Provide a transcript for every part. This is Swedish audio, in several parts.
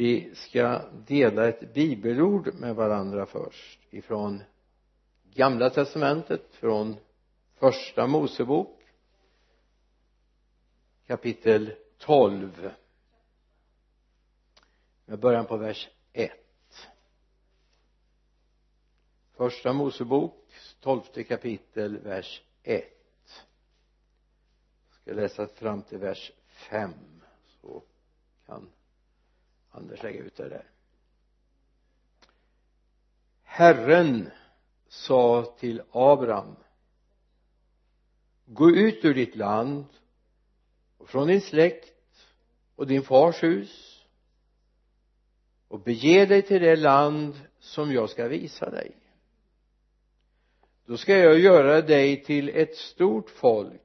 vi ska dela ett bibelord med varandra först. Ifrån gamla testamentet från första mosebok kapitel 12 med början på vers 1 första mosebok 12 kapitel vers 1 jag ska läsa fram till vers 5 så kan Anders lägger ut det där. Herren sa till Abraham gå ut ur ditt land och från din släkt och din fars hus och bege dig till det land som jag ska visa dig. Då ska jag göra dig till ett stort folk.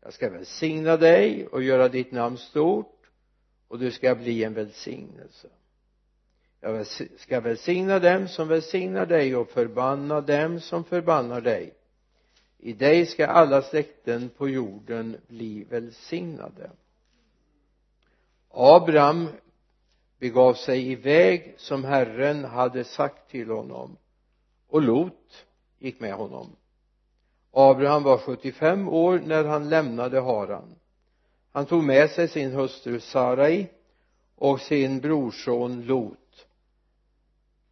Jag ska välsigna dig och göra ditt namn stort och du ska bli en välsignelse. Jag ska välsigna dem som välsignar dig och förbanna dem som förbannar dig. I dig ska alla släkten på jorden bli välsignade. Abraham begav sig iväg som Herren hade sagt till honom och Lot gick med honom. Abraham var 75 år när han lämnade Haran han tog med sig sin hustru Sarai och sin brorson Lot.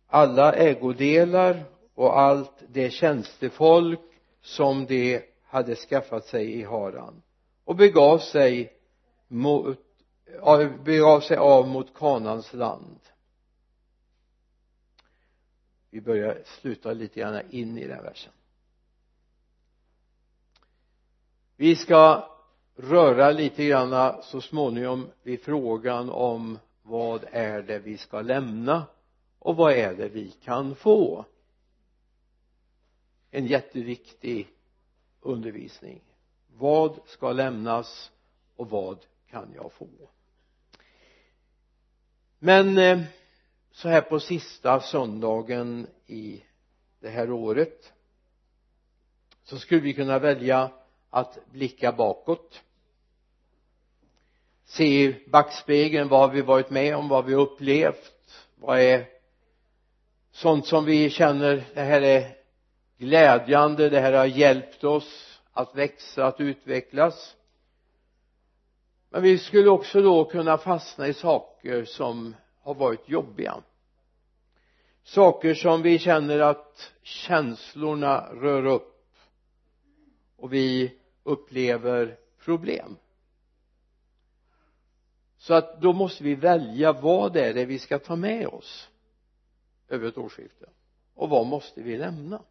Alla ägodelar och allt det tjänstefolk som de hade skaffat sig i Haran och begav sig mot begav sig av mot Kanans land. Vi börjar sluta lite grann in i den versen. Vi ska röra lite grann så småningom vid frågan om vad är det vi ska lämna och vad är det vi kan få. En jätteviktig undervisning. Vad ska lämnas och vad kan jag få? Men eh, så här på sista söndagen i det här året så skulle vi kunna välja att blicka bakåt. Se i backspegeln vad vi varit med om, vad vi upplevt vad är sånt som vi känner det här är glädjande, det här har hjälpt oss att växa, att utvecklas. Men vi skulle också då kunna fastna i saker som har varit jobbiga. Saker som vi känner att känslorna rör upp. Och vi upplever problem. Så att då måste vi välja vad är det vi ska ta med oss över ett årsskifte. Och vad måste vi lämna?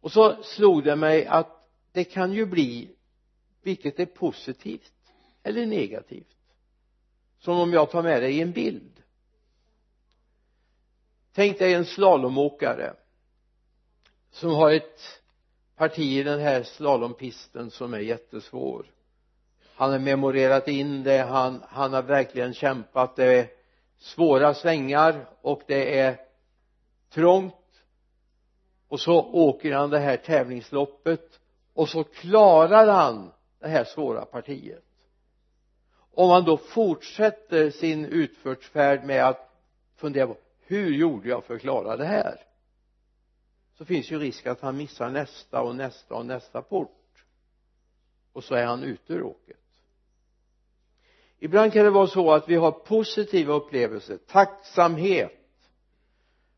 Och så slog det mig att det kan ju bli vilket är positivt eller negativt som om jag tar med dig en bild. Tänk dig en slalomåkare som har ett parti i den här slalompisten som är jättesvår. Han har memorerat in det han, han har verkligen kämpat. Det är svåra svängar och det är trångt. Och så åker han det här tävlingsloppet och så klarar han det här svåra partiet. Om han då fortsätter sin utförsfärd med att fundera på hur gjorde jag för att klara det här? Så finns ju risk att han missar nästa och nästa och nästa port. Och så är han ute ur åket. Ibland kan det vara så att vi har positiva upplevelser tacksamhet.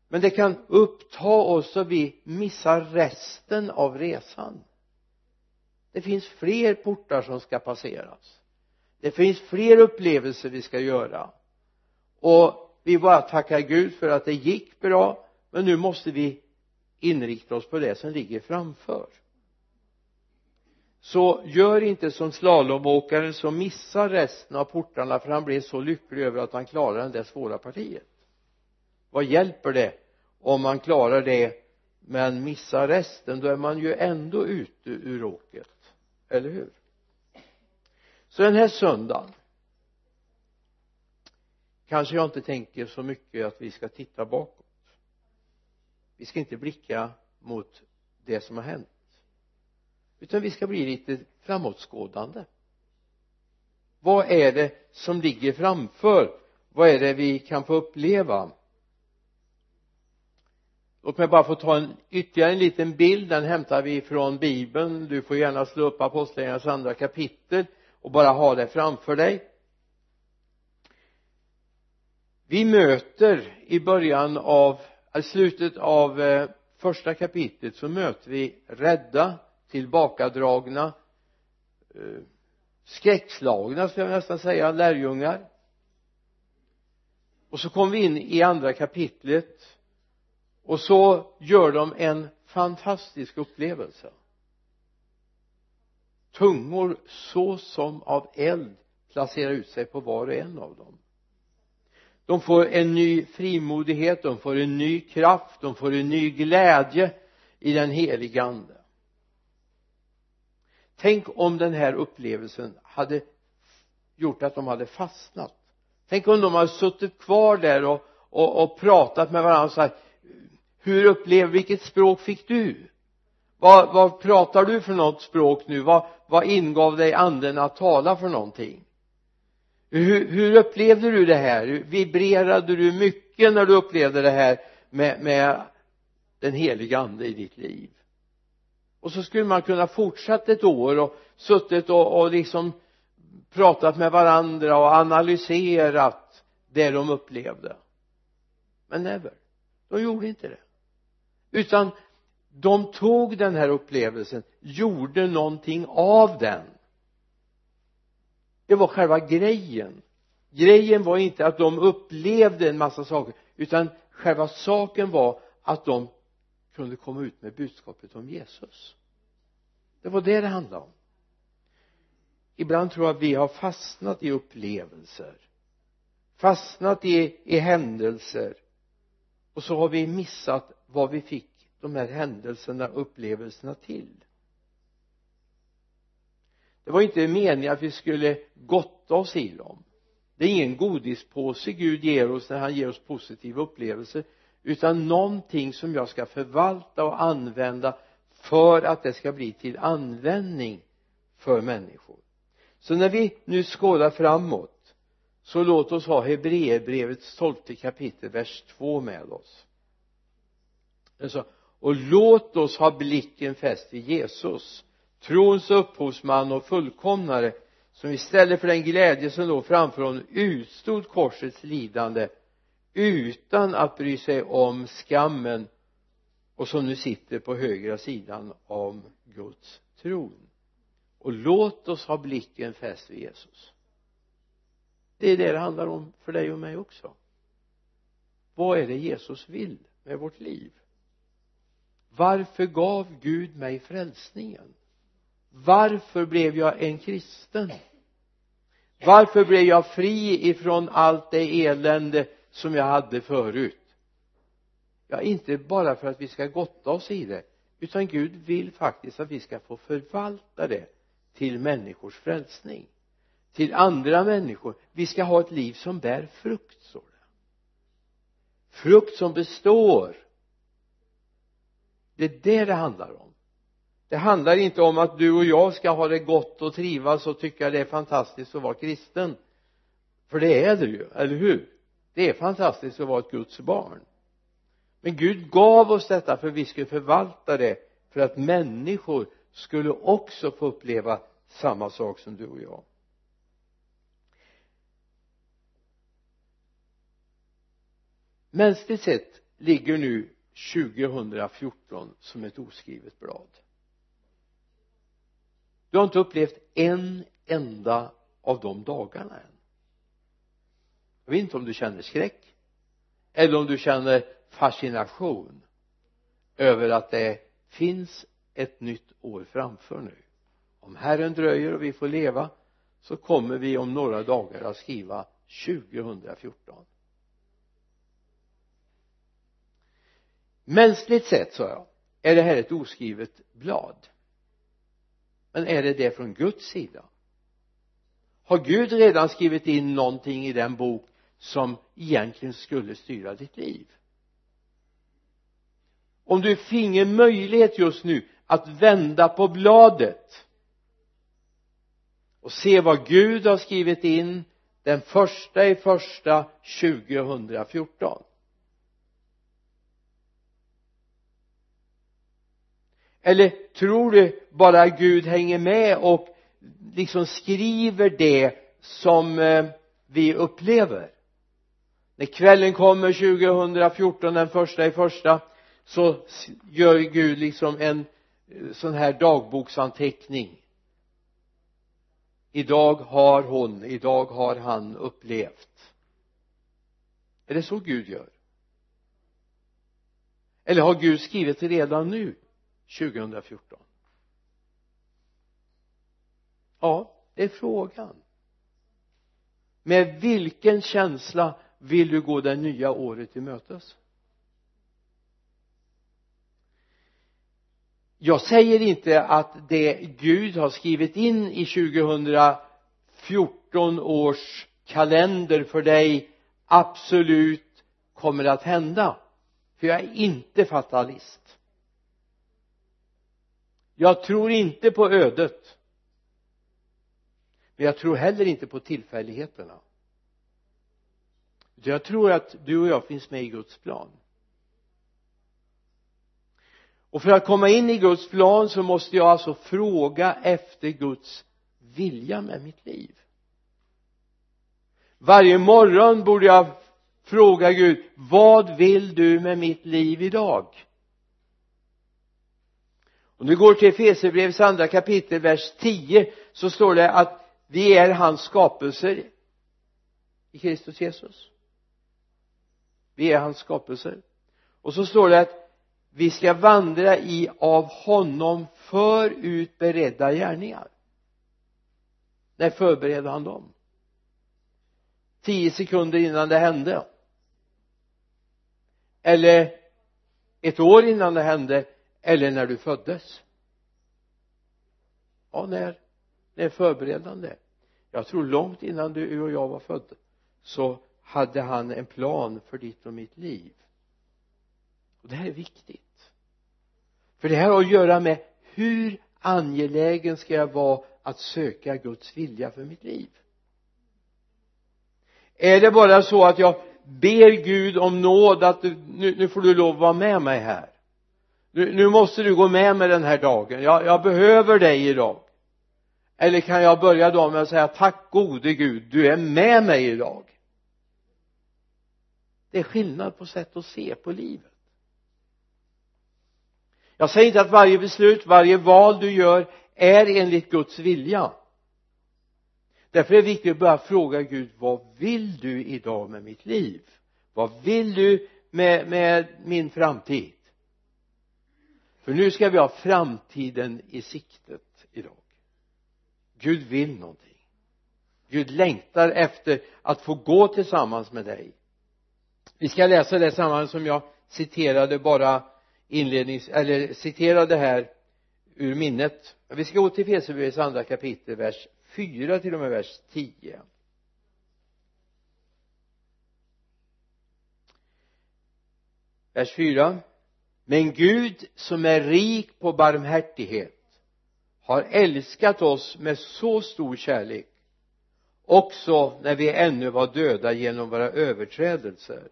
Men det kan uppta oss så vi missar resten av resan. Det finns fler portar som ska passeras. Det finns fler upplevelser vi ska göra. Och vi bara tackar Gud för att det gick bra men nu måste vi inrikta oss på det som ligger framför. Så gör inte som slalomåkaren som missar resten av portarna för han blev så lycklig över att han klarade det där svåra partiet. Vad hjälper det om man klarar det men missar resten? Då är man ju ändå ute ur åket eller hur? Så den här söndagen. Kanske jag inte tänker så mycket att vi ska titta bakåt vi ska inte blicka mot det som har hänt utan vi ska bli lite framåtskådande. Vad är det som ligger framför? Vad är det vi kan få uppleva? Låt mig bara få ta en ytterligare en liten bild. Den hämtar vi från bibeln. Du får gärna slå upp apostlagärningarnas andra kapitel och bara ha det framför dig. Vi möter i början av, i slutet av eh, första kapitlet så möter vi rädda tillbakadragna eh, skräckslagna skulle jag nästan säga lärjungar. Och så kommer vi in i andra kapitlet och så gör de en fantastisk upplevelse. Tungor så som av eld placerar ut sig på var och en av dem de får en ny frimodighet, de får en ny kraft, de får en ny glädje i den heliga ande. Tänk om den här upplevelsen hade gjort att de hade fastnat. Tänk om de hade suttit kvar där och, och, och pratat med varandra och sagt hur upplever, vilket språk fick du? Vad, vad pratar du för något språk nu? Vad, vad ingav dig anden att tala för någonting? Hur, hur upplevde du det här? Vibrerade du mycket när du upplevde det här med, med den heliga ande i ditt liv? Och så skulle man kunna fortsatt ett år och suttit och, och liksom pratat med varandra och analyserat det de upplevde. Men never. De gjorde inte det. Utan de tog den här upplevelsen gjorde någonting av den det var själva grejen. Grejen var inte att de upplevde en massa saker utan själva saken var att de kunde komma ut med budskapet om Jesus. Det var det det handlade om. Ibland tror jag att vi har fastnat i upplevelser fastnat i, i händelser och så har vi missat vad vi fick de här händelserna upplevelserna till det var inte meningen att vi skulle gotta oss i dem det är ingen godispåse Gud ger oss när han ger oss positiva upplevelser utan någonting som jag ska förvalta och använda för att det ska bli till användning för människor. Så när vi nu skådar framåt så låt oss ha Hebreerbrevets tolfte kapitel vers 2 med oss. Alltså, och låt oss ha blicken fäst vid Jesus trons upphovsman och fullkomnare som istället för den glädje som låg framför honom utstod korsets lidande utan att bry sig om skammen och som nu sitter på högra sidan om Guds tron. Och låt oss ha blicken fäst vid Jesus. Det är det det handlar om för dig och mig också. Vad är det Jesus vill med vårt liv? Varför gav Gud mig frälsningen? Varför blev jag en kristen? Varför blev jag fri ifrån allt det elände som jag hade förut? Ja inte bara för att vi ska gotta oss i det utan Gud vill faktiskt att vi ska få förvalta det till människors frälsning till andra människor. Vi ska ha ett liv som bär frukt står det. Frukt som består. Det är det det handlar om det handlar inte om att du och jag ska ha det gott och trivas och tycka det är fantastiskt att vara kristen. För det är det ju, eller hur? Det är fantastiskt att vara ett Guds barn. Men Gud gav oss detta för att vi skulle förvalta det för att människor skulle också få uppleva samma sak som du och jag. Mänskligt sett ligger nu 2014 som ett oskrivet blad du har inte upplevt en enda av de dagarna än. Jag vet inte om du känner skräck eller om du känner fascination över att det finns ett nytt år framför nu. Om Herren dröjer och vi får leva så kommer vi om några dagar att skriva 2014 mänskligt sett sa jag är det här ett oskrivet blad men är det det från Guds sida? Har Gud redan skrivit in någonting i den bok som egentligen skulle styra ditt liv? Om du finge möjlighet just nu att vända på bladet och se vad Gud har skrivit in den första i första 2014 eller tror du bara Gud hänger med och liksom skriver det som eh, vi upplever? När kvällen kommer 2014 den första i första så gör Gud liksom en eh, sån här dagboksanteckning. Idag har hon, idag har han upplevt. Är det så Gud gör? Eller har Gud skrivit redan nu? 2014 ja det är frågan. Med vilken känsla vill du gå det nya året till mötes? Jag säger inte att det Gud har skrivit in i 2014 års kalender för dig absolut kommer att hända. För jag är inte fatalist jag tror inte på ödet. Men jag tror heller inte på tillfälligheterna. Jag tror att du och jag finns med i Guds plan. Och för att komma in i Guds plan så måste jag alltså fråga efter Guds vilja med mitt liv. Varje morgon borde jag fråga Gud vad vill du med mitt liv idag? Om du går till Efesierbrevets andra kapitel vers 10 så står det att vi är hans skapelser i Kristus Jesus. Vi är hans skapelser. Och så står det att vi ska vandra i av honom förut beredda gärningar. När förberedde han dem? Tio sekunder innan det hände. Eller ett år innan det hände eller när du föddes. Ja när när förberedande. Jag tror långt innan du och jag var födda så hade han en plan för ditt och mitt liv. Och det här är viktigt. För det här har att göra med hur angelägen ska jag vara att söka Guds vilja för mitt liv? Är det bara så att jag ber Gud om nåd att du, nu, nu får du lov att vara med mig här? Nu, nu måste du gå med mig den här dagen. Jag, jag behöver dig idag. Eller kan jag börja dagen med att säga tack gode Gud du är med mig idag. Det är skillnad på sätt att se på livet. Jag säger inte att varje beslut, varje val du gör är enligt Guds vilja. Därför är det viktigt att börja fråga Gud vad vill du idag med mitt liv? Vad vill du med, med min framtid? För nu ska vi ha framtiden i siktet idag. Gud vill någonting. Gud längtar efter att få gå tillsammans med dig. Vi ska läsa det sammanhang som jag citerade bara inlednings eller citerade här ur minnet. Vi ska gå till Efesierbrevets andra kapitel vers 4 till och med vers 10 vers 4 men Gud som är rik på barmhärtighet har älskat oss med så stor kärlek också när vi ännu var döda genom våra överträdelser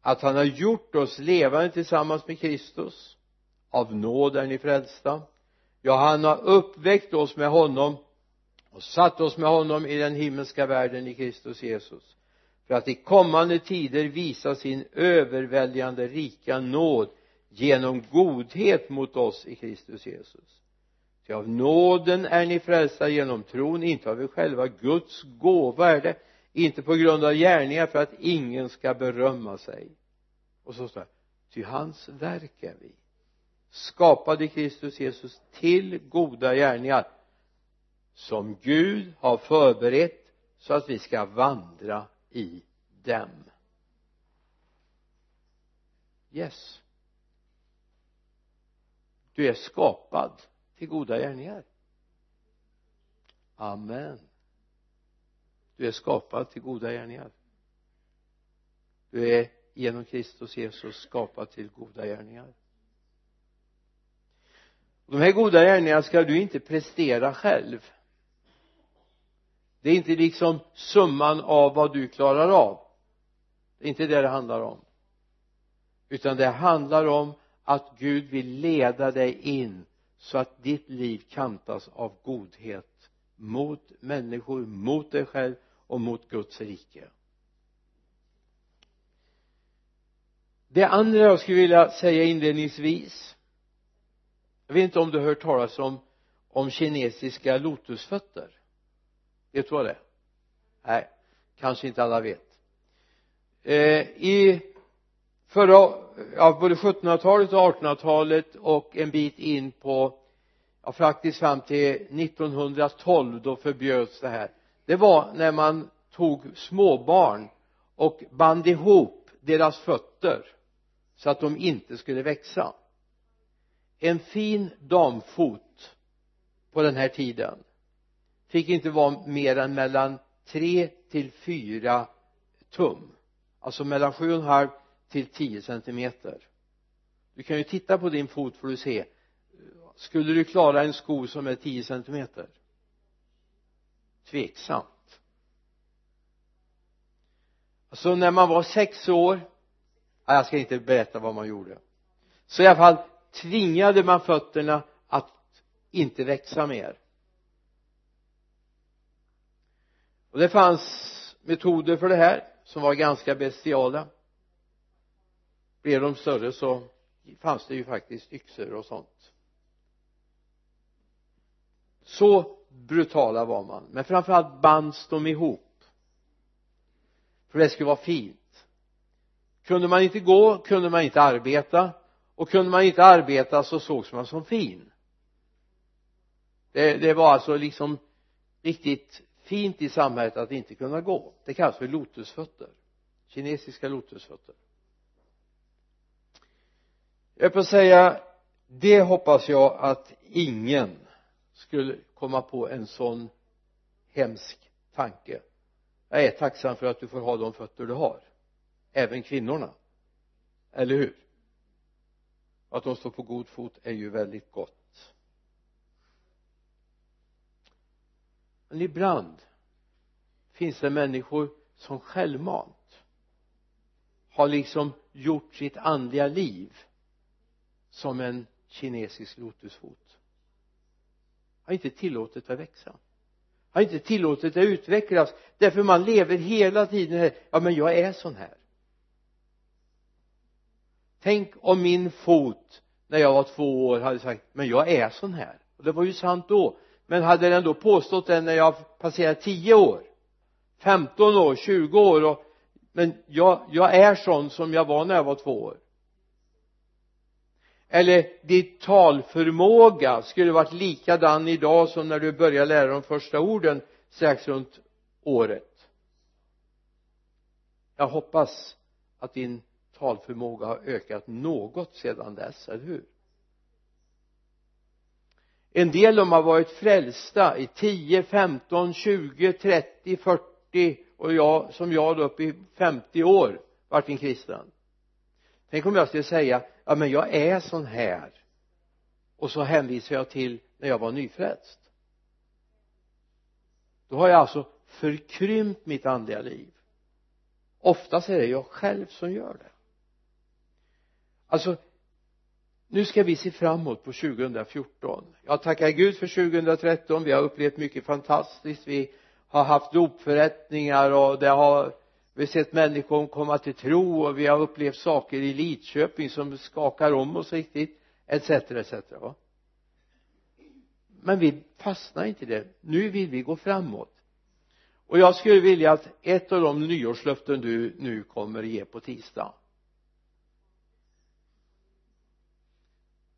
att han har gjort oss levande tillsammans med Kristus. Av nåd är ni frälsta. Ja han har uppväckt oss med honom och satt oss med honom i den himmelska världen i Kristus Jesus för att i kommande tider visa sin överväldigande rika nåd genom godhet mot oss i Kristus Jesus. Ty av nåden är ni frälsta genom tron inte av er själva. Guds gåva är det inte på grund av gärningar för att ingen ska berömma sig. Och så står det ty hans verk är vi skapade Kristus Jesus till goda gärningar som Gud har förberett så att vi ska vandra i dem. Yes du är skapad till goda gärningar. Amen. Du är skapad till goda gärningar. Du är genom Kristus Jesus skapad till goda gärningar. De här goda gärningarna ska du inte prestera själv. Det är inte liksom summan av vad du klarar av. Det är inte det det handlar om. Utan det handlar om att Gud vill leda dig in så att ditt liv kantas av godhet mot människor, mot dig själv och mot Guds rike. Det andra jag skulle vilja säga inledningsvis jag vet inte om du har hört talas om om kinesiska lotusfötter. Vet du vad det är? Nej kanske inte alla vet. Eh, i förra ja, både 1700-talet och 1800-talet och en bit in på ja, faktiskt fram till 1912 då förbjöds det här. Det var när man tog småbarn och band ihop deras fötter så att de inte skulle växa. En fin damfot på den här tiden fick inte vara mer än mellan tre till fyra tum. Alltså mellan sju och en halv till tio centimeter. Du kan ju titta på din fot får du se skulle du klara en sko som är tio centimeter? Tveksamt. Alltså när man var sex år jag ska inte berätta vad man gjorde så i alla fall tvingade man fötterna att inte växa mer. Och det fanns metoder för det här som var ganska bestiala blev de större så fanns det ju faktiskt yxor och sånt. Så brutala var man. Men framförallt bands de ihop. För det skulle vara fint. Kunde man inte gå kunde man inte arbeta. Och kunde man inte arbeta så sågs man som fin. Det, det var alltså liksom riktigt fint i samhället att inte kunna gå. Det kallas för lotusfötter. Kinesiska lotusfötter jag får på att säga det hoppas jag att ingen skulle komma på en sån hemsk tanke. Jag är tacksam för att du får ha de fötter du har. Även kvinnorna. Eller hur? Att de står på god fot är ju väldigt gott. Men ibland finns det människor som självmant har liksom gjort sitt andliga liv som en kinesisk lotusfot har inte tillåtit det växa. Har inte tillåtit det utvecklas. Därför man lever hela tiden här. Ja men jag är sån här. Tänk om min fot när jag var två år hade sagt men jag är sån här. Och det var ju sant då. Men hade den då påstått det när jag passerat tio år? 15 år, 20 år och, men jag, jag är sån som jag var när jag var två år eller din talförmåga skulle varit likadan idag som när du började lära de första orden strax runt året. Jag hoppas att din talförmåga har ökat något sedan dess, eller hur? En del de har varit frälsta i 10, 15, 20, 30, 40 och jag som jag då upp i 50 år varit en kristen tänk om jag skulle säga ja men jag är sån här. Och så hänvisar jag till när jag var nyfrälst. Då har jag alltså förkrympt mitt andliga liv. Oftast är det jag själv som gör det. Alltså nu ska vi se framåt på 2014 jag tackar Gud för 2013 vi har upplevt mycket fantastiskt. Vi har haft dopförrättningar och det har vi har sett människor komma till tro och vi har upplevt saker i Lidköping som skakar om oss riktigt etc etc va? Men vi fastnar inte i det. Nu vill vi gå framåt. Och jag skulle vilja att ett av de nyårslöften du nu kommer ge på tisdag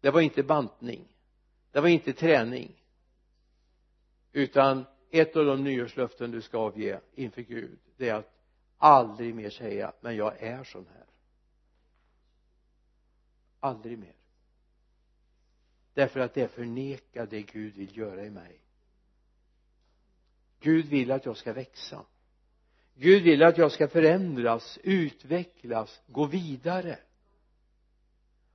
det var inte bantning. Det var inte träning. Utan ett av de nyårslöften du ska avge inför Gud det är att aldrig mer säga men jag är sån här. Aldrig mer. Därför att det förnekar det Gud vill göra i mig. Gud vill att jag ska växa. Gud vill att jag ska förändras, utvecklas, gå vidare.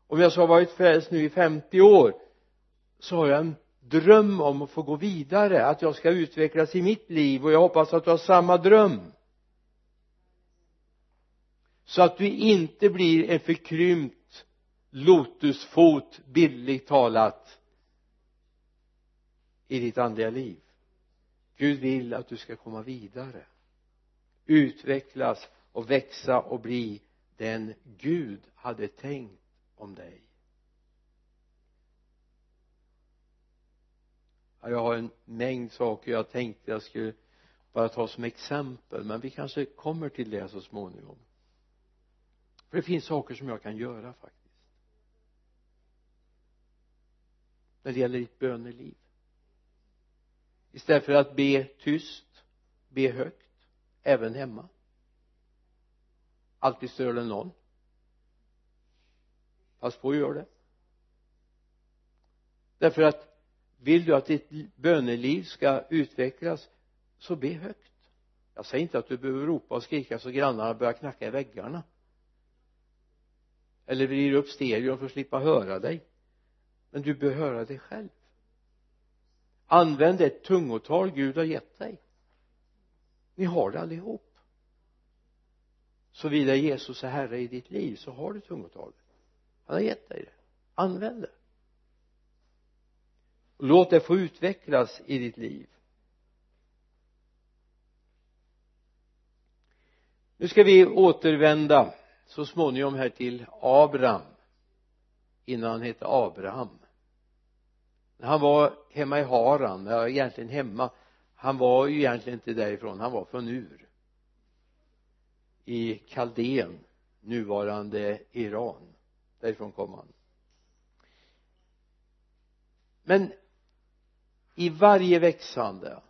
Om jag så har varit frälst nu i 50 år så har jag en dröm om att få gå vidare att jag ska utvecklas i mitt liv och jag hoppas att du har samma dröm så att du inte blir en förkrympt lotusfot bildligt talat i ditt andliga liv. Gud vill att du ska komma vidare utvecklas och växa och bli den Gud hade tänkt om dig. Ja, jag har en mängd saker jag tänkte jag skulle bara ta som exempel men vi kanske kommer till det så småningom för det finns saker som jag kan göra faktiskt. När det gäller ditt böneliv. Istället för att be tyst be högt även hemma. Alltid stör det någon. Pass på att göra det. Därför att vill du att ditt böneliv ska utvecklas så be högt. Jag säger inte att du behöver ropa och skrika så grannarna börjar knacka i väggarna eller vrider upp stereon för att slippa höra dig. Men du bör höra dig själv. Använd det tungotal Gud har gett dig. Ni har det allihop. Såvida Jesus är herre i ditt liv så har du tungotalet. Han har gett dig det. Använd det. Låt det få utvecklas i ditt liv. Nu ska vi återvända så småningom här till Abraham innan han hette Abraham. När han var hemma i Haran, ja egentligen hemma han var ju egentligen inte därifrån, han var från Ur. I Kaldén nuvarande Iran. Därifrån kom han. Men i varje växande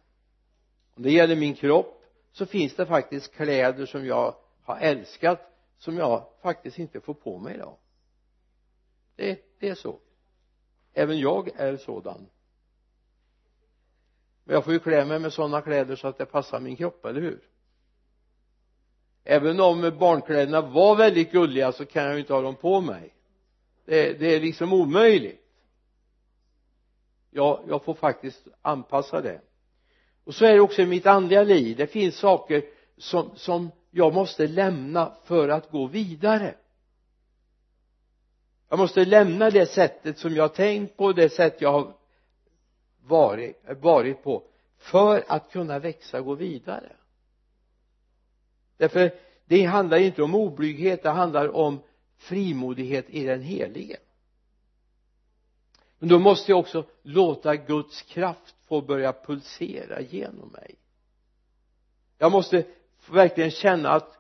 om det gäller min kropp så finns det faktiskt kläder som jag har älskat som jag faktiskt inte får på mig idag. Det, det är så. Även jag är sådan. Men jag får ju klä mig med sådana kläder så att det passar min kropp, eller hur? Även om barnkläderna var väldigt gulliga så kan jag ju inte ha dem på mig. Det, det är liksom omöjligt. Ja, jag får faktiskt anpassa det. Och så är det också i mitt andliga liv. Det finns saker som, som jag måste lämna för att gå vidare. Jag måste lämna det sättet som jag har tänkt på det sätt jag har varit, varit på för att kunna växa och gå vidare. Därför det handlar inte om oblyghet det handlar om frimodighet i den helige. Men då måste jag också låta Guds kraft få börja pulsera genom mig. Jag måste verkligen känna att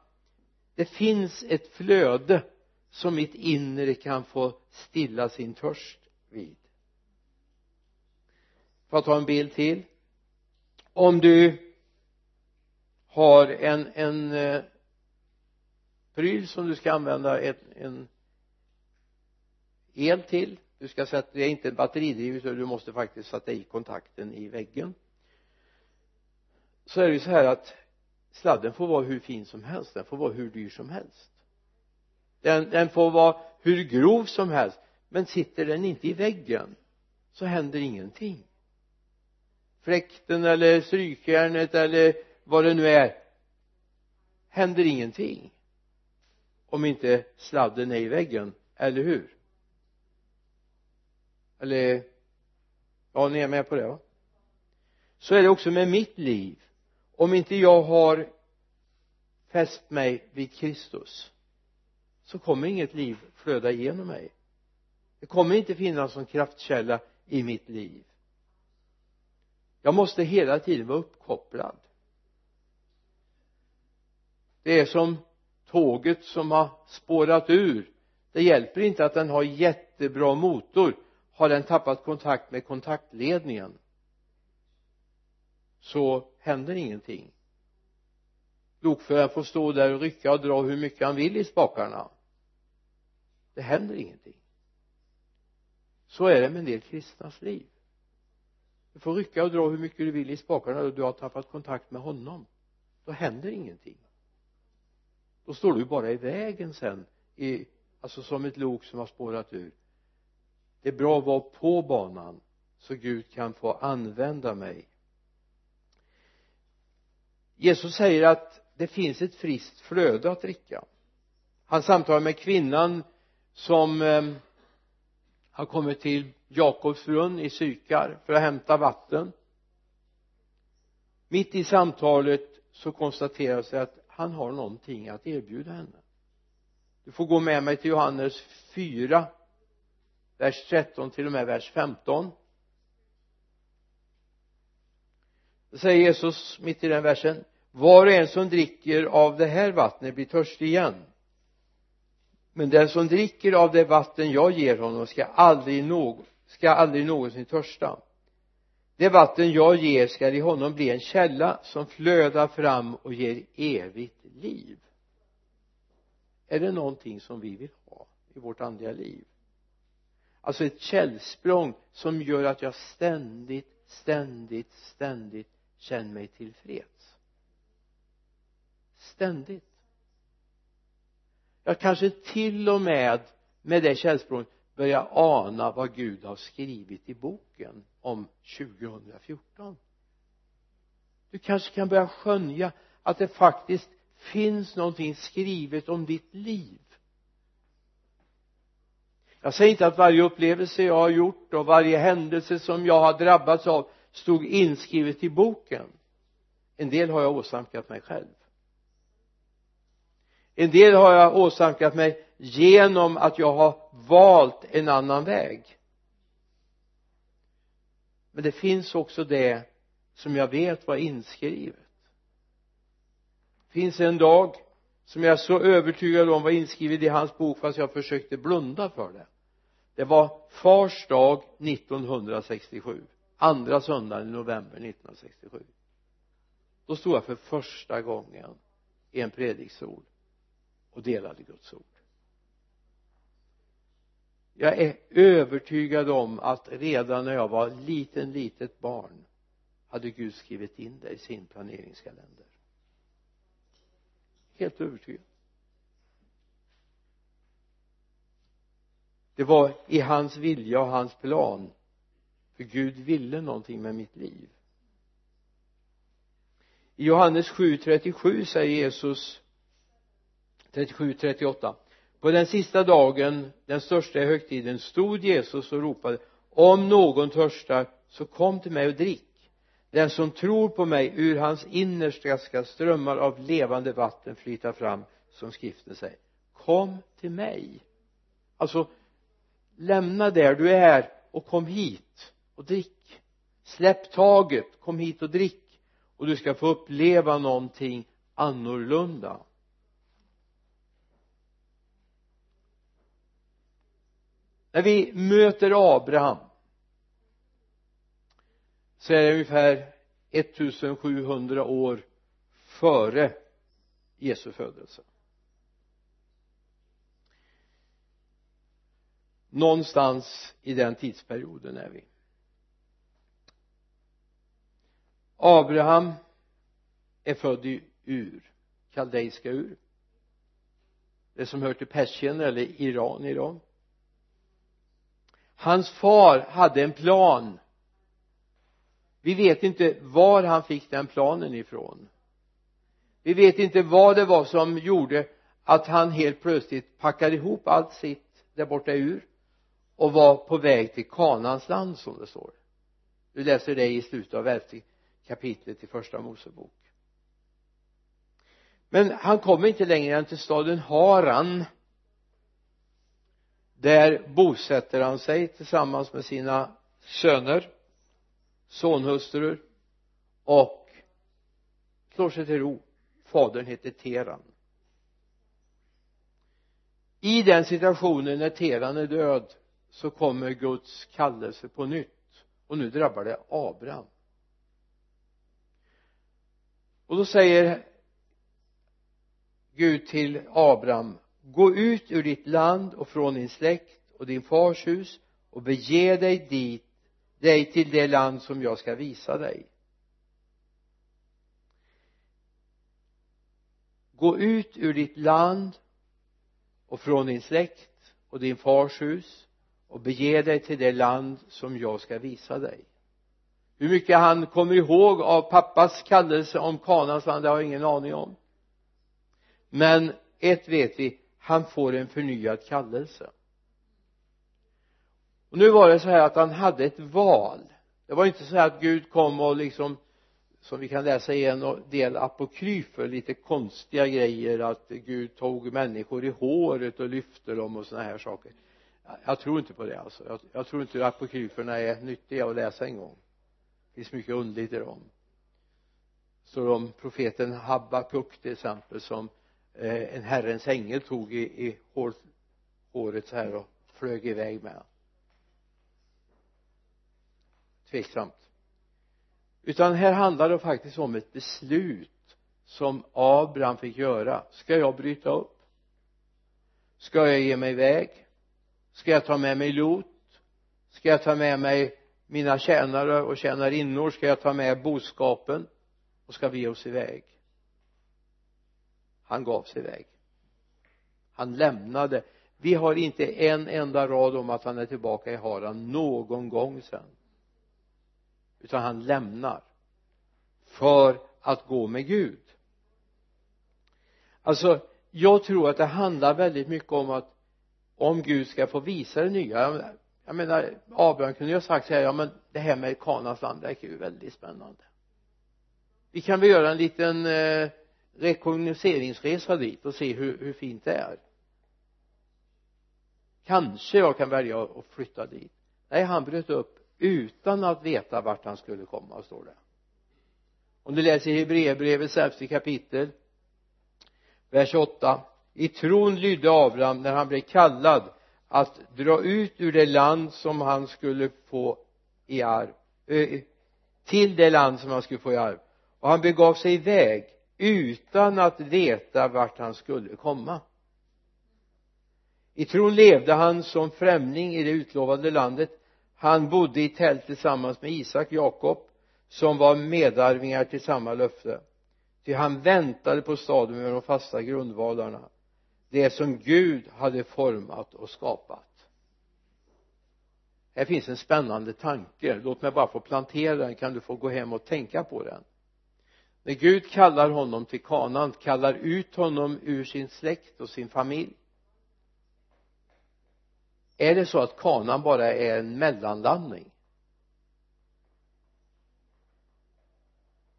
det finns ett flöde som mitt inre kan få stilla sin törst vid. Får jag ta en bild till? Om du har en, en eh, pryl som du ska använda ett, en el till. Du ska sätta, det är inte batteridrivet utan du måste faktiskt sätta i kontakten i väggen. Så är det ju så här att sladden får vara hur fin som helst den får vara hur dyr som helst. Den, den får vara hur grov som helst men sitter den inte i väggen så händer ingenting. Fläkten eller strykjärnet eller vad det nu är händer ingenting. Om inte sladden är i väggen, eller hur? Eller ja, ni är med på det va? Så är det också med mitt liv om inte jag har fäst mig vid Kristus så kommer inget liv flöda igenom mig. Det kommer inte finnas någon kraftkälla i mitt liv. Jag måste hela tiden vara uppkopplad. Det är som tåget som har spårat ur. Det hjälper inte att den har jättebra motor. Har den tappat kontakt med kontaktledningen? Så händer ingenting. Lokföraren får stå där och rycka och dra hur mycket han vill i spakarna. Det händer ingenting. Så är det med en del kristnas liv. Du får rycka och dra hur mycket du vill i spakarna och du har tappat kontakt med honom. Då händer ingenting. Då står du bara i vägen sen i, alltså som ett lok som har spårat ur. Det är bra att vara på banan så Gud kan få använda mig Jesus säger att det finns ett friskt flöde att dricka. Han samtalar med kvinnan som eh, har kommit till Jakobs brunn i Sykar för att hämta vatten. Mitt i samtalet så konstateras det att han har någonting att erbjuda henne. Du får gå med mig till Johannes 4 vers 13 till och med vers 15 då säger Jesus mitt i den versen var och en som dricker av det här vattnet blir törstig igen. Men den som dricker av det vatten jag ger honom ska aldrig, nå ska aldrig någonsin törsta. Det vatten jag ger ska i honom bli en källa som flödar fram och ger evigt liv. Är det någonting som vi vill ha i vårt andliga liv? Alltså ett källsprång som gör att jag ständigt ständigt ständigt känn mig tillfreds. Ständigt. Jag kanske till och med med det källsprånget börjar ana vad Gud har skrivit i boken om 2014 du kanske kan börja skönja att det faktiskt finns någonting skrivet om ditt liv. Jag säger inte att varje upplevelse jag har gjort och varje händelse som jag har drabbats av stod inskrivet i boken. En del har jag åsamkat mig själv. En del har jag åsamkat mig genom att jag har valt en annan väg. Men det finns också det som jag vet var inskrivet. Det finns en dag som jag är så övertygad om var inskrivet i hans bok fast jag försökte blunda för det. Det var fars dag 1967 andra söndagen i november 1967 då stod jag för första gången i en predikstol och delade Guds ord. Jag är övertygad om att redan när jag var liten litet barn hade Gud skrivit in det i sin planeringskalender. Helt övertygad. Det var i hans vilja och hans plan för Gud ville någonting med mitt liv. I Johannes 7.37 säger Jesus 37-38 på den sista dagen den största i högtiden stod Jesus och ropade om någon törstar så kom till mig och drick. Den som tror på mig ur hans innersta ska strömmar av levande vatten flyta fram som skriften säger. Kom till mig alltså lämna där du är och kom hit och drick. Släpp taget kom hit och drick. Och du ska få uppleva någonting annorlunda. När vi möter Abraham så är det ungefär 1700 år före Jesu födelse. Någonstans i den tidsperioden är vi. Abraham är född i Ur kaldeiska Ur. Det som hör till Persien eller Iran idag hans far hade en plan. Vi vet inte var han fick den planen ifrån. Vi vet inte vad det var som gjorde att han helt plötsligt packade ihop allt sitt där borta ur och var på väg till Kanans land som det står. Du läser det i slutet av elfte kapitlet i första Mosebok. Men han kommer inte längre än till staden Haran. Där bosätter han sig tillsammans med sina söner sonhustrur och slår sig till ro. Fadern heter Teran. I den situationen när Teran är död så kommer Guds kallelse på nytt. Och nu drabbar det Abraham och då säger Gud till Abraham gå ut ur ditt land och från din släkt och din fars hus och bege dig dit dig till det land som jag ska visa dig. Gå ut ur ditt land och från din släkt och din fars hus och bege dig till det land som jag ska visa dig hur mycket han kommer ihåg av pappas kallelse om Kanans land det har jag ingen aning om. Men ett vet vi han får en förnyad kallelse. Och nu var det så här att han hade ett val. Det var inte så här att Gud kom och liksom som vi kan läsa i en del apokryfer lite konstiga grejer att Gud tog människor i håret och lyfte dem och sådana här saker. Jag tror inte på det alltså. Jag, jag tror inte apokryferna är nyttiga att läsa en gång finns mycket underligt i dem. Så om profeten Habakuk till exempel som eh, en herrens ängel tog i, i hår, håret så här och flög iväg med. Tveksamt. Utan här handlar det faktiskt om ett beslut som Abraham fick göra. Ska jag bryta upp? Ska jag ge mig iväg ska jag ta med mig Lot? Ska jag ta med mig mina tjänare och tjänarinnor ska jag ta med boskapen och ska vi ge oss iväg. Han gav sig iväg. Han lämnade. Vi har inte en enda rad om att han är tillbaka i Haran någon gång sen. Utan han lämnar för att gå med Gud. Alltså jag tror att det handlar väldigt mycket om att om Gud ska få visa det nya jag menar Abraham kunde ju ha sagt så här ja men det här med Kanans land verkar ju väldigt spännande. Vi kan väl göra en liten eh, rekognoseringsresa dit och se hur, hur fint det är. Kanske jag kan välja att flytta dit. Nej han bröt upp utan att veta vart han skulle komma står det. Om du läser Hebreerbrevets elfte kapitel vers 8 i tron lydde Abraham när han blev kallad att dra ut ur det land som han skulle få i arv till det land som han skulle få i arv. Och han begav sig iväg utan att veta vart han skulle komma. I tron levde han som främling i det utlovade landet. Han bodde i tält tillsammans med Isak, Jakob som var medarvingar till samma löfte. Ty han väntade på staden med de fasta grundvalarna det som Gud hade format och skapat. Här finns en spännande tanke. Låt mig bara få plantera den. Kan du få gå hem och tänka på den? När Gud kallar honom till kanan kallar ut honom ur sin släkt och sin familj. Är det så att kanan bara är en mellanlandning?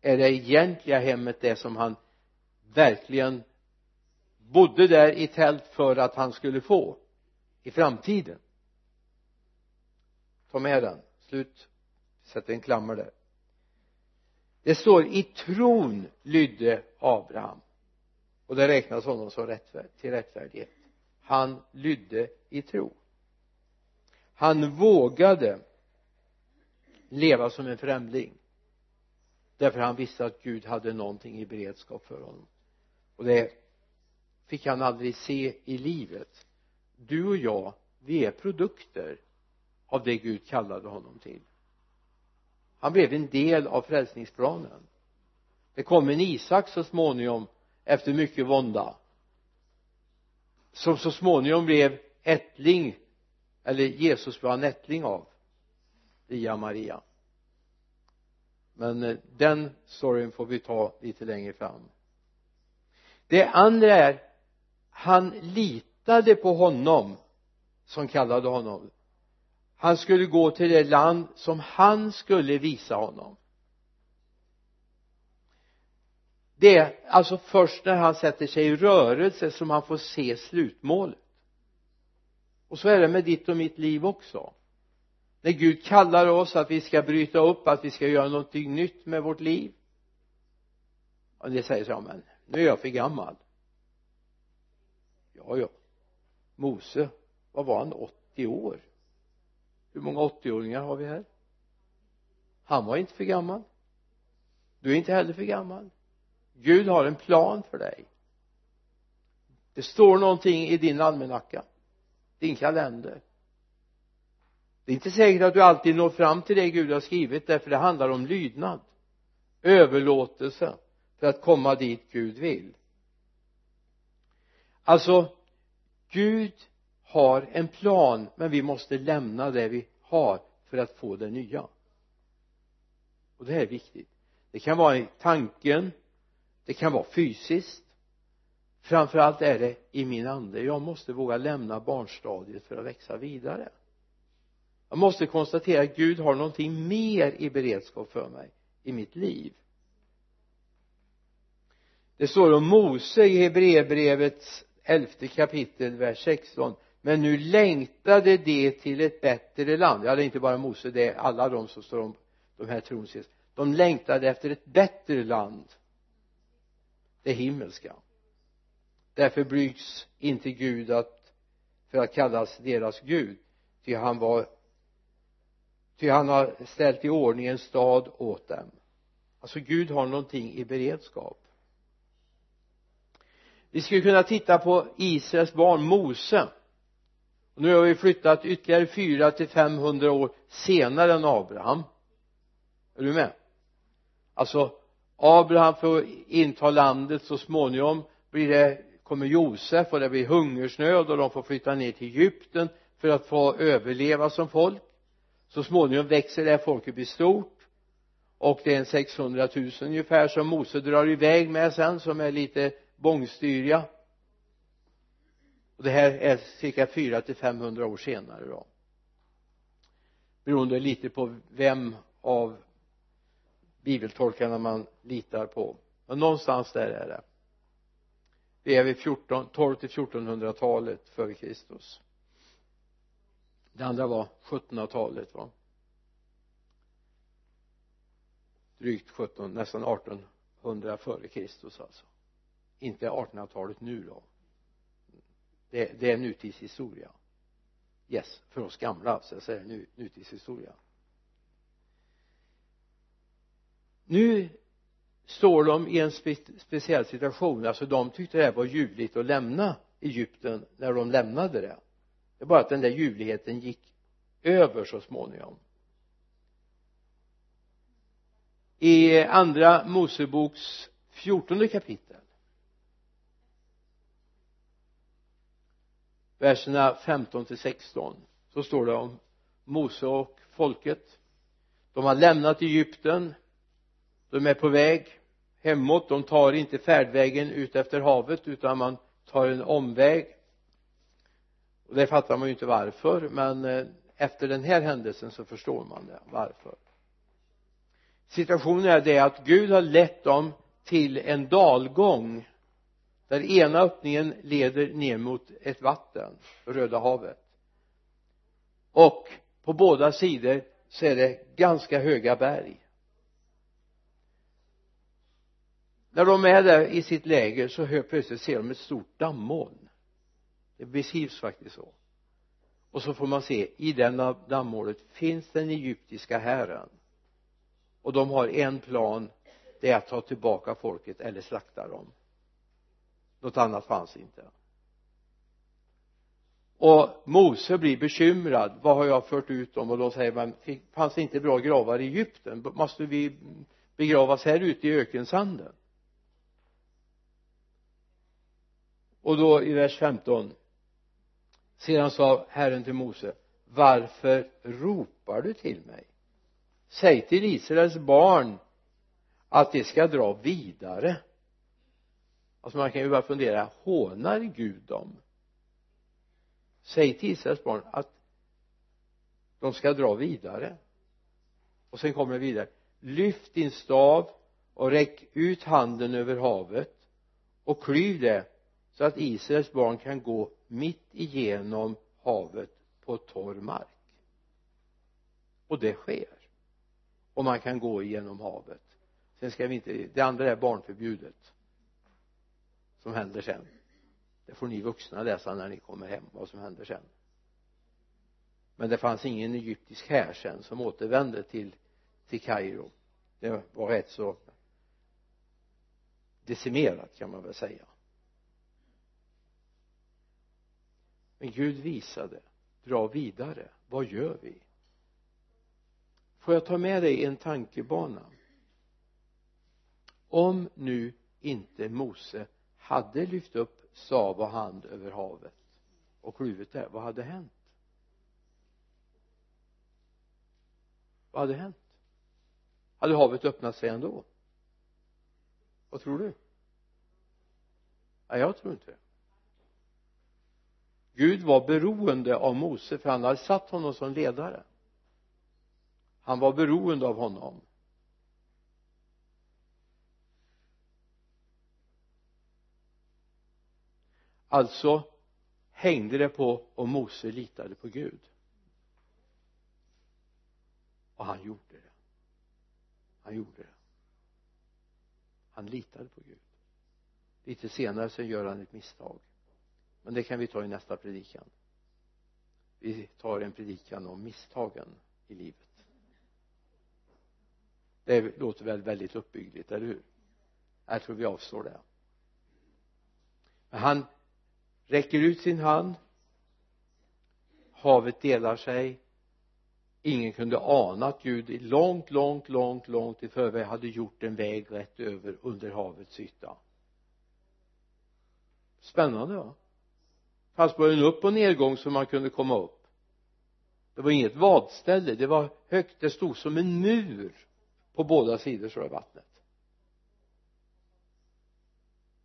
Är det egentliga hemmet det som han verkligen bodde där i tält för att han skulle få i framtiden. Ta med den. Slut. Sätter en klammer där. Det står i tron lydde Abraham. Och det räknas honom som rättvärd, till rättfärdighet. Han lydde i tro. Han vågade leva som en främling därför han visste att Gud hade någonting i beredskap för honom. Och det fick han aldrig se i livet. Du och jag vi är produkter av det Gud kallade honom till. Han blev en del av frälsningsplanen. Det kom en Isak så småningom efter mycket vånda som så småningom blev ättling eller Jesus var en ättling av via Maria. Men eh, den storyn får vi ta lite längre fram. Det andra är han litade på honom som kallade honom. Han skulle gå till det land som han skulle visa honom. Det är alltså först när han sätter sig i rörelse som han får se slutmålet. Och så är det med ditt och mitt liv också. När Gud kallar oss att vi ska bryta upp att vi ska göra någonting nytt med vårt liv. Och det säger så ja men nu är jag för gammal ja ja. Mose vad var han? 80 år? Hur många 80-åringar har vi här? Han var inte för gammal. Du är inte heller för gammal. Gud har en plan för dig. Det står någonting i din almanacka din kalender. Det är inte säkert att du alltid når fram till det Gud har skrivit därför det handlar om lydnad överlåtelse för att komma dit Gud vill alltså Gud har en plan men vi måste lämna det vi har för att få det nya. Och det här är viktigt. Det kan vara i tanken det kan vara fysiskt. Framförallt är det i min ande. Jag måste våga lämna barnstadiet för att växa vidare. Jag måste konstatera att Gud har någonting mer i beredskap för mig i mitt liv. Det står om Mose i Hebreerbrevets elfte kapitel vers 16 men nu längtade de till ett bättre land. Ja det är inte bara Mose det är alla de som står om de här trons de längtade efter ett bättre land. Det himmelska. Därför blygs inte Gud att för att kallas deras Gud. Ty han var ty han har ställt i ordning en stad åt dem. Alltså Gud har någonting i beredskap vi skulle kunna titta på Israels barn Mose. Och nu har vi flyttat ytterligare fyra till 500 år senare än Abraham. Är du med? Alltså Abraham får inta landet så småningom. Blir det kommer Josef och det blir hungersnöd och de får flytta ner till Egypten för att få överleva som folk. Så småningom växer det här folket blir stort. Och det är en 600 000 ungefär som Mose drar iväg med sen som är lite bångstyriga. Och det här är cirka 4 till 500 år senare då. Beroende lite på vem av bibeltolkarna man litar på. Men någonstans där är det. Vi är vid 14, 12 till 1400-talet före Kristus. Det andra var 1700-talet va? Drygt 17 nästan 1800 före Kristus alltså inte 1800-talet nu då. Det, det är nutidshistoria. Yes för oss gamla så jag säger nu, nutidshistoria. Nu står de i en spe, speciell situation. Alltså de tyckte det här var ljuvligt att lämna Egypten när de lämnade det. Det är bara att den där ljuvligheten gick över så småningom. I andra Moseboks fjortonde kapitel verserna 15 till 16 så står det om Mose och folket. De har lämnat Egypten. De är på väg hemåt. De tar inte färdvägen ut efter havet utan man tar en omväg. Och det fattar man ju inte varför men eh, efter den här händelsen så förstår man det varför. Situationen är det att Gud har lett dem till en dalgång den ena öppningen leder ner mot ett vatten Röda havet. Och på båda sidor så är det ganska höga berg. När de är där i sitt läger så hör plötsligt ser de ett stort dammoln. Det beskrivs faktiskt så. Och så får man se i den dammolnet finns den egyptiska hären. Och de har en plan det är att ta tillbaka folket eller slakta dem något annat fanns inte. Och Mose blir bekymrad. Vad har jag fört ut dem? Och då säger man fanns det inte bra gravar i Egypten. Måste vi begravas här ute i ökensanden och då i vers 15 sedan sa Herren till Mose varför ropar du till mig? Säg till Israels barn att de ska dra vidare alltså man kan ju bara fundera hånar Gud dem? Säg till Israels barn att de ska dra vidare. Och sen kommer det vidare. Lyft din stav och räck ut handen över havet och klyv det så att Israels barn kan gå mitt igenom havet på torr mark. Och det sker. Och man kan gå igenom havet. Sen ska vi inte det andra är barnförbjudet som händer sen. Det får ni vuxna läsa när ni kommer hem vad som händer sen. Men det fanns ingen egyptisk här sen som återvände till till Kairo. Det var rätt så decimerat kan man väl säga. Men Gud visade dra vidare vad gör vi? Får jag ta med dig en tankebana? Om nu inte Mose hade lyft upp stav och hand över havet och kluvit det vad hade hänt? Vad hade hänt? Hade havet öppnat sig ändå? Vad tror du? Nej jag tror inte det. Gud var beroende av Mose för han hade satt honom som ledare. Han var beroende av honom. Alltså hängde det på om Mose litade på Gud. Och han gjorde det. Han gjorde det. Han litade på Gud. Lite senare så gör han ett misstag. Men det kan vi ta i nästa predikan. Vi tar en predikan om misstagen i livet. Det låter väl väldigt uppbyggligt, eller hur? Jag tror vi avstår det. Men han räcker ut sin hand. Havet delar sig. Ingen kunde ana att Gud långt, långt, långt, långt i förväg hade gjort en väg rätt över under havets yta. Spännande va? Fanns både en upp och nedgång så man kunde komma upp. Det var inget vadställe. Det var högt. Det stod som en mur på båda sidor av vattnet.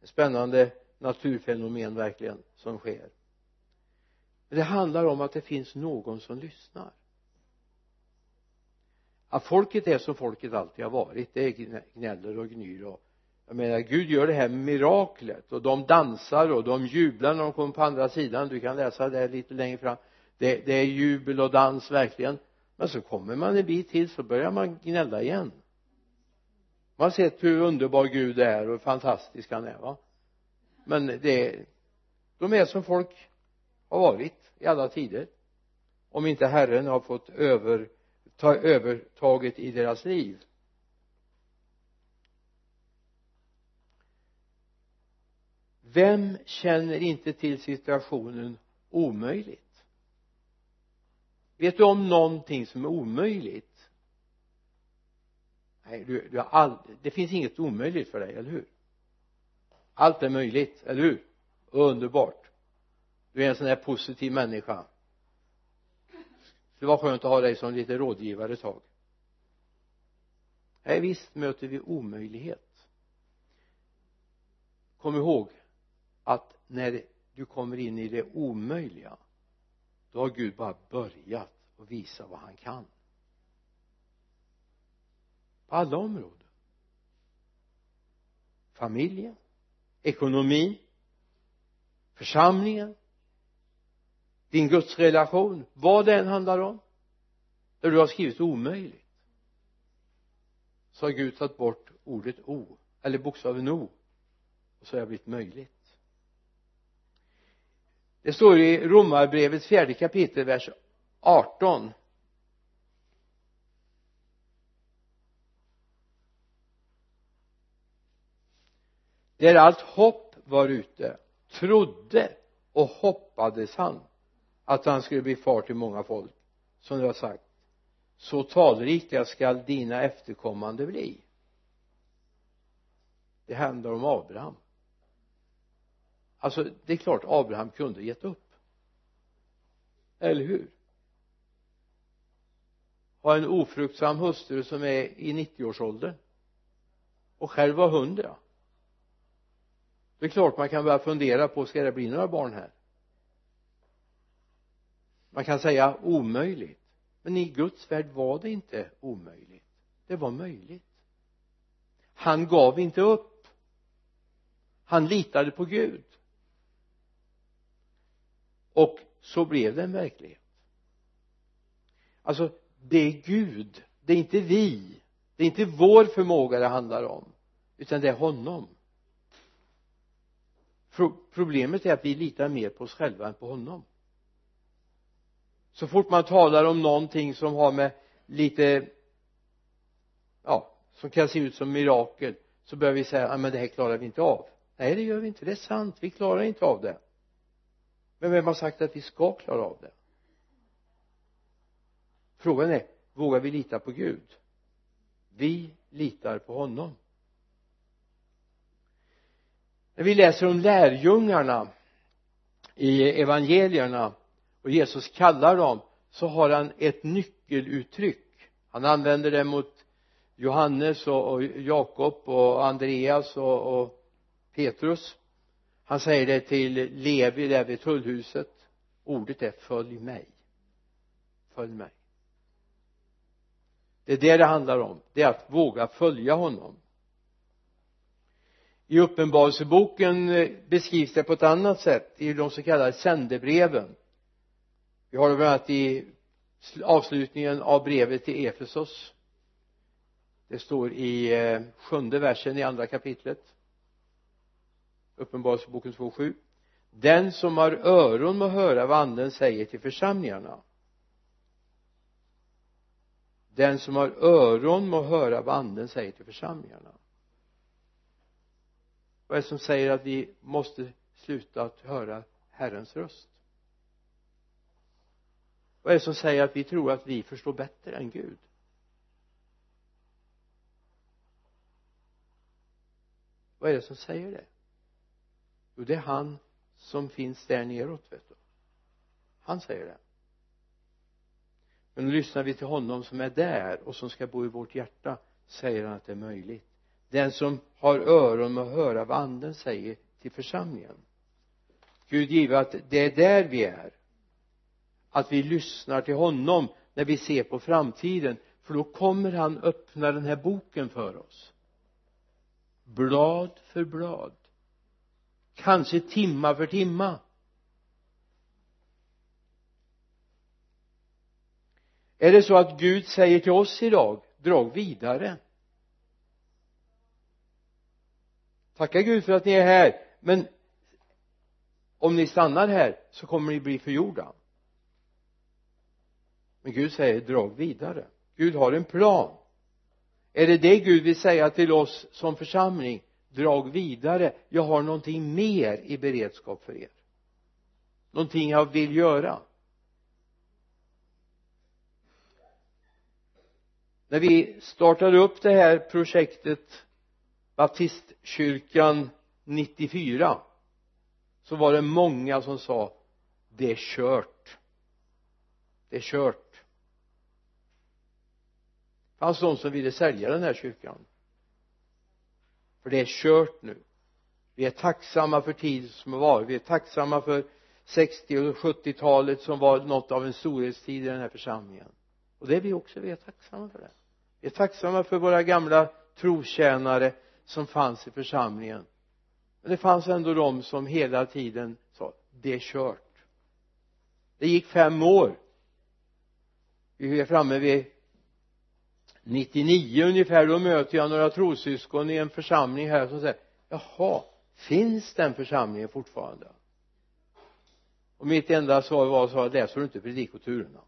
Spännande naturfenomen verkligen som sker. Men det handlar om att det finns någon som lyssnar. Att folket är som folket alltid har varit. Det gnäller och gnyr och jag menar Gud gör det här miraklet och de dansar och de jublar när de kommer på andra sidan. Du kan läsa det lite längre fram. Det, det är jubel och dans verkligen. Men så kommer man en bit till så börjar man gnälla igen. Man har sett hur underbar Gud är och hur fantastisk han är va? Men det de är som folk har varit i alla tider. Om inte Herren har fått över ta övertaget i deras liv. Vem känner inte till situationen omöjligt? Vet du om någonting som är omöjligt? Nej du, du har aldrig det finns inget omöjligt för dig, eller hur? Allt är möjligt, eller hur? Underbart. Du är en sån här positiv människa. Det var skönt att ha dig som lite rådgivare ett tag. Nej visst möter vi omöjlighet. Kom ihåg att när du kommer in i det omöjliga då har Gud bara börjat och visa vad han kan. På alla områden. Familjen ekonomin församlingen din gudsrelation vad det än handlar om där du har skrivit omöjligt så har Gud tagit bort ordet o eller bokstaven o och så har det blivit möjligt. Det står i romarbrevets fjärde kapitel vers 18 där allt hopp var ute trodde och hoppades han att han skulle bli far till många folk. Som det har sagt så talrika skall dina efterkommande bli. Det handlar om Abraham. Alltså det är klart Abraham kunde gett upp. Eller hur? Ha en ofruktsam hustru som är i 90-årsåldern och själv var hundra det är klart man kan börja fundera på ska det bli några barn här? Man kan säga omöjligt. Men i Guds värld var det inte omöjligt. Det var möjligt. Han gav inte upp. Han litade på Gud. Och så blev det en verklighet. Alltså det är Gud. Det är inte vi. Det är inte vår förmåga det handlar om. Utan det är honom problemet är att vi litar mer på oss själva än på honom. Så fort man talar om någonting som har med lite ja som kan se ut som mirakel så börjar vi säga ja men det här klarar vi inte av. Nej det gör vi inte. Det är sant. Vi klarar inte av det. Men vem har sagt att vi ska klara av det? Frågan är vågar vi lita på Gud? Vi litar på honom när vi läser om lärjungarna i evangelierna och Jesus kallar dem så har han ett nyckeluttryck. Han använder det mot Johannes och, och Jakob och Andreas och, och Petrus. Han säger det till Levi där vid tullhuset. Ordet är följ mig. Följ mig. Det är det det handlar om. Det är att våga följa honom i uppenbarelseboken eh, beskrivs det på ett annat sätt i de så kallade sändebreven. Vi har det bland annat i avslutningen av brevet till Efesos. Det står i eh, sjunde versen i andra kapitlet. Uppenbarelseboken 2.7 den som har öron må höra vad anden säger till församlingarna. Den som har öron må höra vad anden säger till församlingarna vad är det som säger att vi måste sluta att höra Herrens röst? Vad är det som säger att vi tror att vi förstår bättre än Gud? Vad är det som säger det? Jo det är han som finns där neråt vet du. Han säger det. Men lyssnar vi till honom som är där och som ska bo i vårt hjärta säger han att det är möjligt den som har öron att höra vad anden säger till församlingen. Gud give att det är där vi är. Att vi lyssnar till honom när vi ser på framtiden. För då kommer han öppna den här boken för oss. Blad för blad. Kanske timma för timma. Är det så att Gud säger till oss idag drag vidare. Tacka Gud för att ni är här. Men om ni stannar här så kommer ni bli förgjorda. Men Gud säger drag vidare. Gud har en plan. Är det det Gud vill säga till oss som församling? Drag vidare. Jag har någonting mer i beredskap för er. Någonting jag vill göra. När vi startade upp det här projektet baptistkyrkan 94 så var det många som sa det är kört. Det är kört. Det fanns de som ville sälja den här kyrkan. För det är kört nu. Vi är tacksamma för tid som har varit. Vi är tacksamma för 60 och 70-talet som var något av en storhetstid i den här församlingen. Och det är vi också. Vi är tacksamma för det. Vi är tacksamma för våra gamla trotjänare som fanns i församlingen. Men det fanns ändå de som hela tiden sa det är kört. Det gick fem år. Vi är framme vid 99 ungefär. Då möter jag några trossyskon i en församling här som säger jaha finns den församlingen fortfarande? Och mitt enda svar var så läser du inte predikoturerna?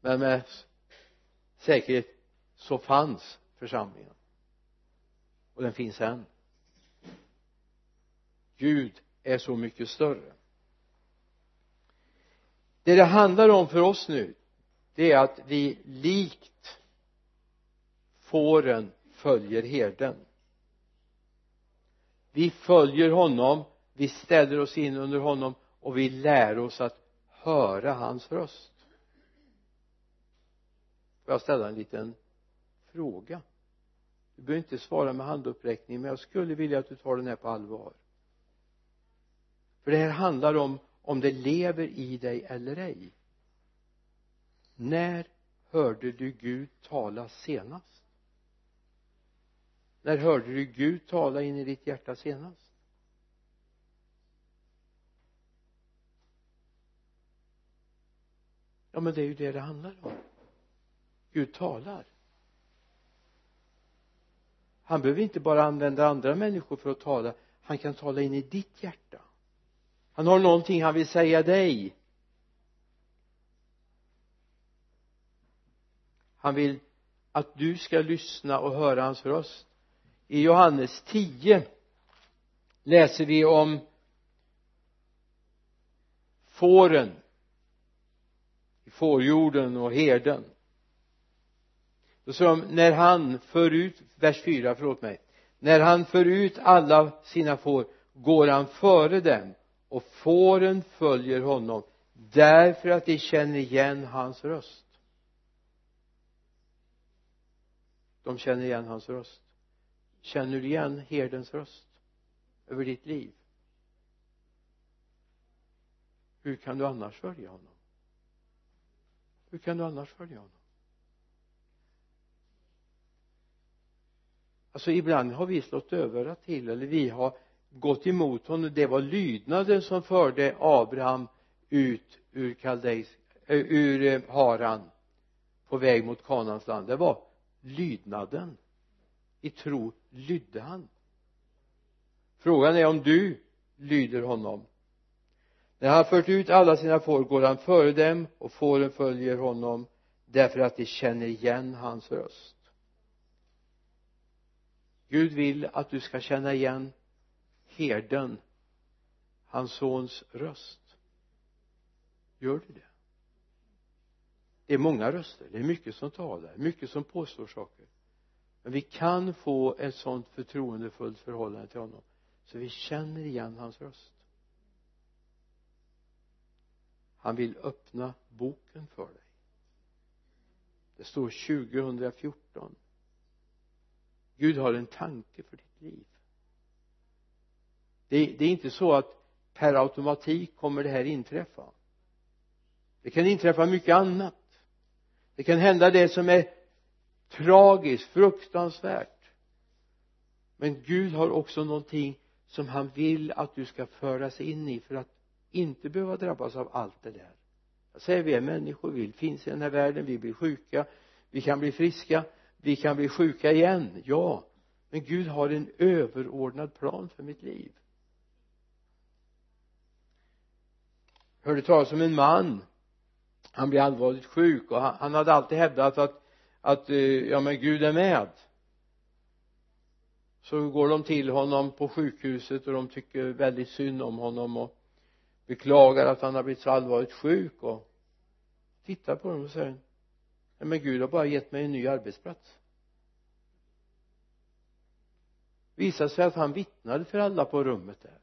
Men med säkerhet så fanns församlingen. Och den finns än. Gud är så mycket större. Det det handlar om för oss nu det är att vi likt fåren följer herden. Vi följer honom vi ställer oss in under honom och vi lär oss att höra hans röst. Får jag ställa en liten fråga. Du behöver inte svara med handuppräckning men jag skulle vilja att du tar den här på allvar. För det här handlar om om det lever i dig eller ej. När hörde du Gud tala senast? När hörde du Gud tala in i ditt hjärta senast? Ja men det är ju det det handlar om. Gud talar han behöver inte bara använda andra människor för att tala. Han kan tala in i ditt hjärta. Han har någonting han vill säga dig. Han vill att du ska lyssna och höra hans röst. I Johannes 10 läser vi om fåren i fårjorden och herden då sa de när han för ut vers 4 förlåt mig när han för ut alla sina får går han före dem och fåren följer honom därför att de känner igen hans röst. De känner igen hans röst. Känner du igen herdens röst över ditt liv? Hur kan du annars följa honom? Hur kan du annars följa honom? Alltså ibland har vi slått över till eller vi har gått emot honom. Det var lydnaden som förde Abraham ut ur Kaldejs äh, eh, ur eh, Haran på väg mot Kanans land. Det var lydnaden. I tro lydde han. Frågan är om du lyder honom. När han fört ut alla sina får går han före dem och fåren följer honom därför att de känner igen hans röst. Gud vill att du ska känna igen herden hans sons röst. Gör du det? Det är många röster det är mycket som talar mycket som påstår saker. Men vi kan få ett sådant förtroendefullt förhållande till honom så vi känner igen hans röst. Han vill öppna boken för dig. Det står 2014 Gud har en tanke för ditt liv. Det, det är inte så att per automatik kommer det här inträffa. Det kan inträffa mycket annat. Det kan hända det som är tragiskt, fruktansvärt. Men Gud har också någonting som han vill att du ska föras in i för att inte behöva drabbas av allt det där. Jag säger vi är människor, vi finns i den här världen, vi blir sjuka vi kan bli friska vi kan bli sjuka igen, ja. Men Gud har en överordnad plan för mitt liv. Jag hörde talas om en man? Han blev allvarligt sjuk och han, han hade alltid hävdat att att eh, ja men Gud är med. Så går de till honom på sjukhuset och de tycker väldigt synd om honom och beklagar att han har blivit så allvarligt sjuk och tittar på dem och säger men Gud har bara gett mig en ny arbetsplats. Visade sig att han vittnade för alla på rummet där.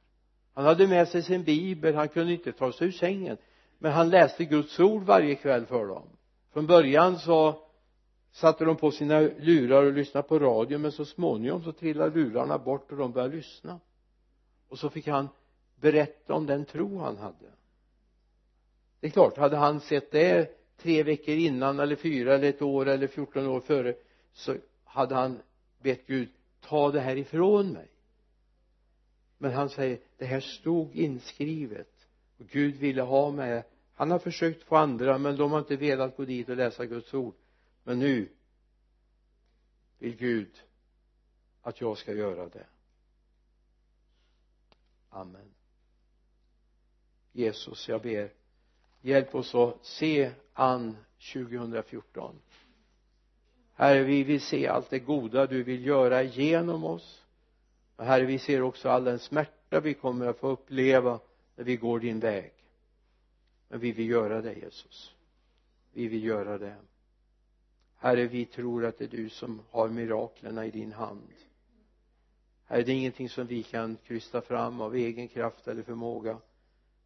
Han hade med sig sin bibel han kunde inte ta sig ur sängen. Men han läste Guds ord varje kväll för dem. Från början så satte de på sina lurar och lyssnade på radio men så småningom så trillade lurarna bort och de började lyssna. Och så fick han berätta om den tro han hade. Det är klart hade han sett det tre veckor innan eller fyra eller ett år eller fjorton år före så hade han bett Gud ta det här ifrån mig. Men han säger det här stod inskrivet. Och Gud ville ha mig han har försökt få andra men de har inte velat gå dit och läsa Guds ord. Men nu vill Gud att jag ska göra det. Amen. Jesus jag ber hjälp oss att se an 2014 herre vi vill se allt det goda du vill göra genom oss. Och herre vi ser också all den smärta vi kommer att få uppleva när vi går din väg. Men vi vill göra det Jesus. Vi vill göra det. Herre vi tror att det är du som har miraklerna i din hand. Herre det är ingenting som vi kan krysta fram av egen kraft eller förmåga.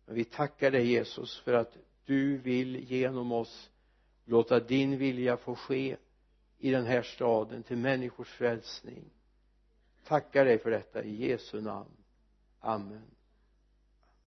Men vi tackar dig Jesus för att du vill genom oss låta din vilja få ske i den här staden till människors frälsning. Tackar dig för detta i Jesu namn. Amen.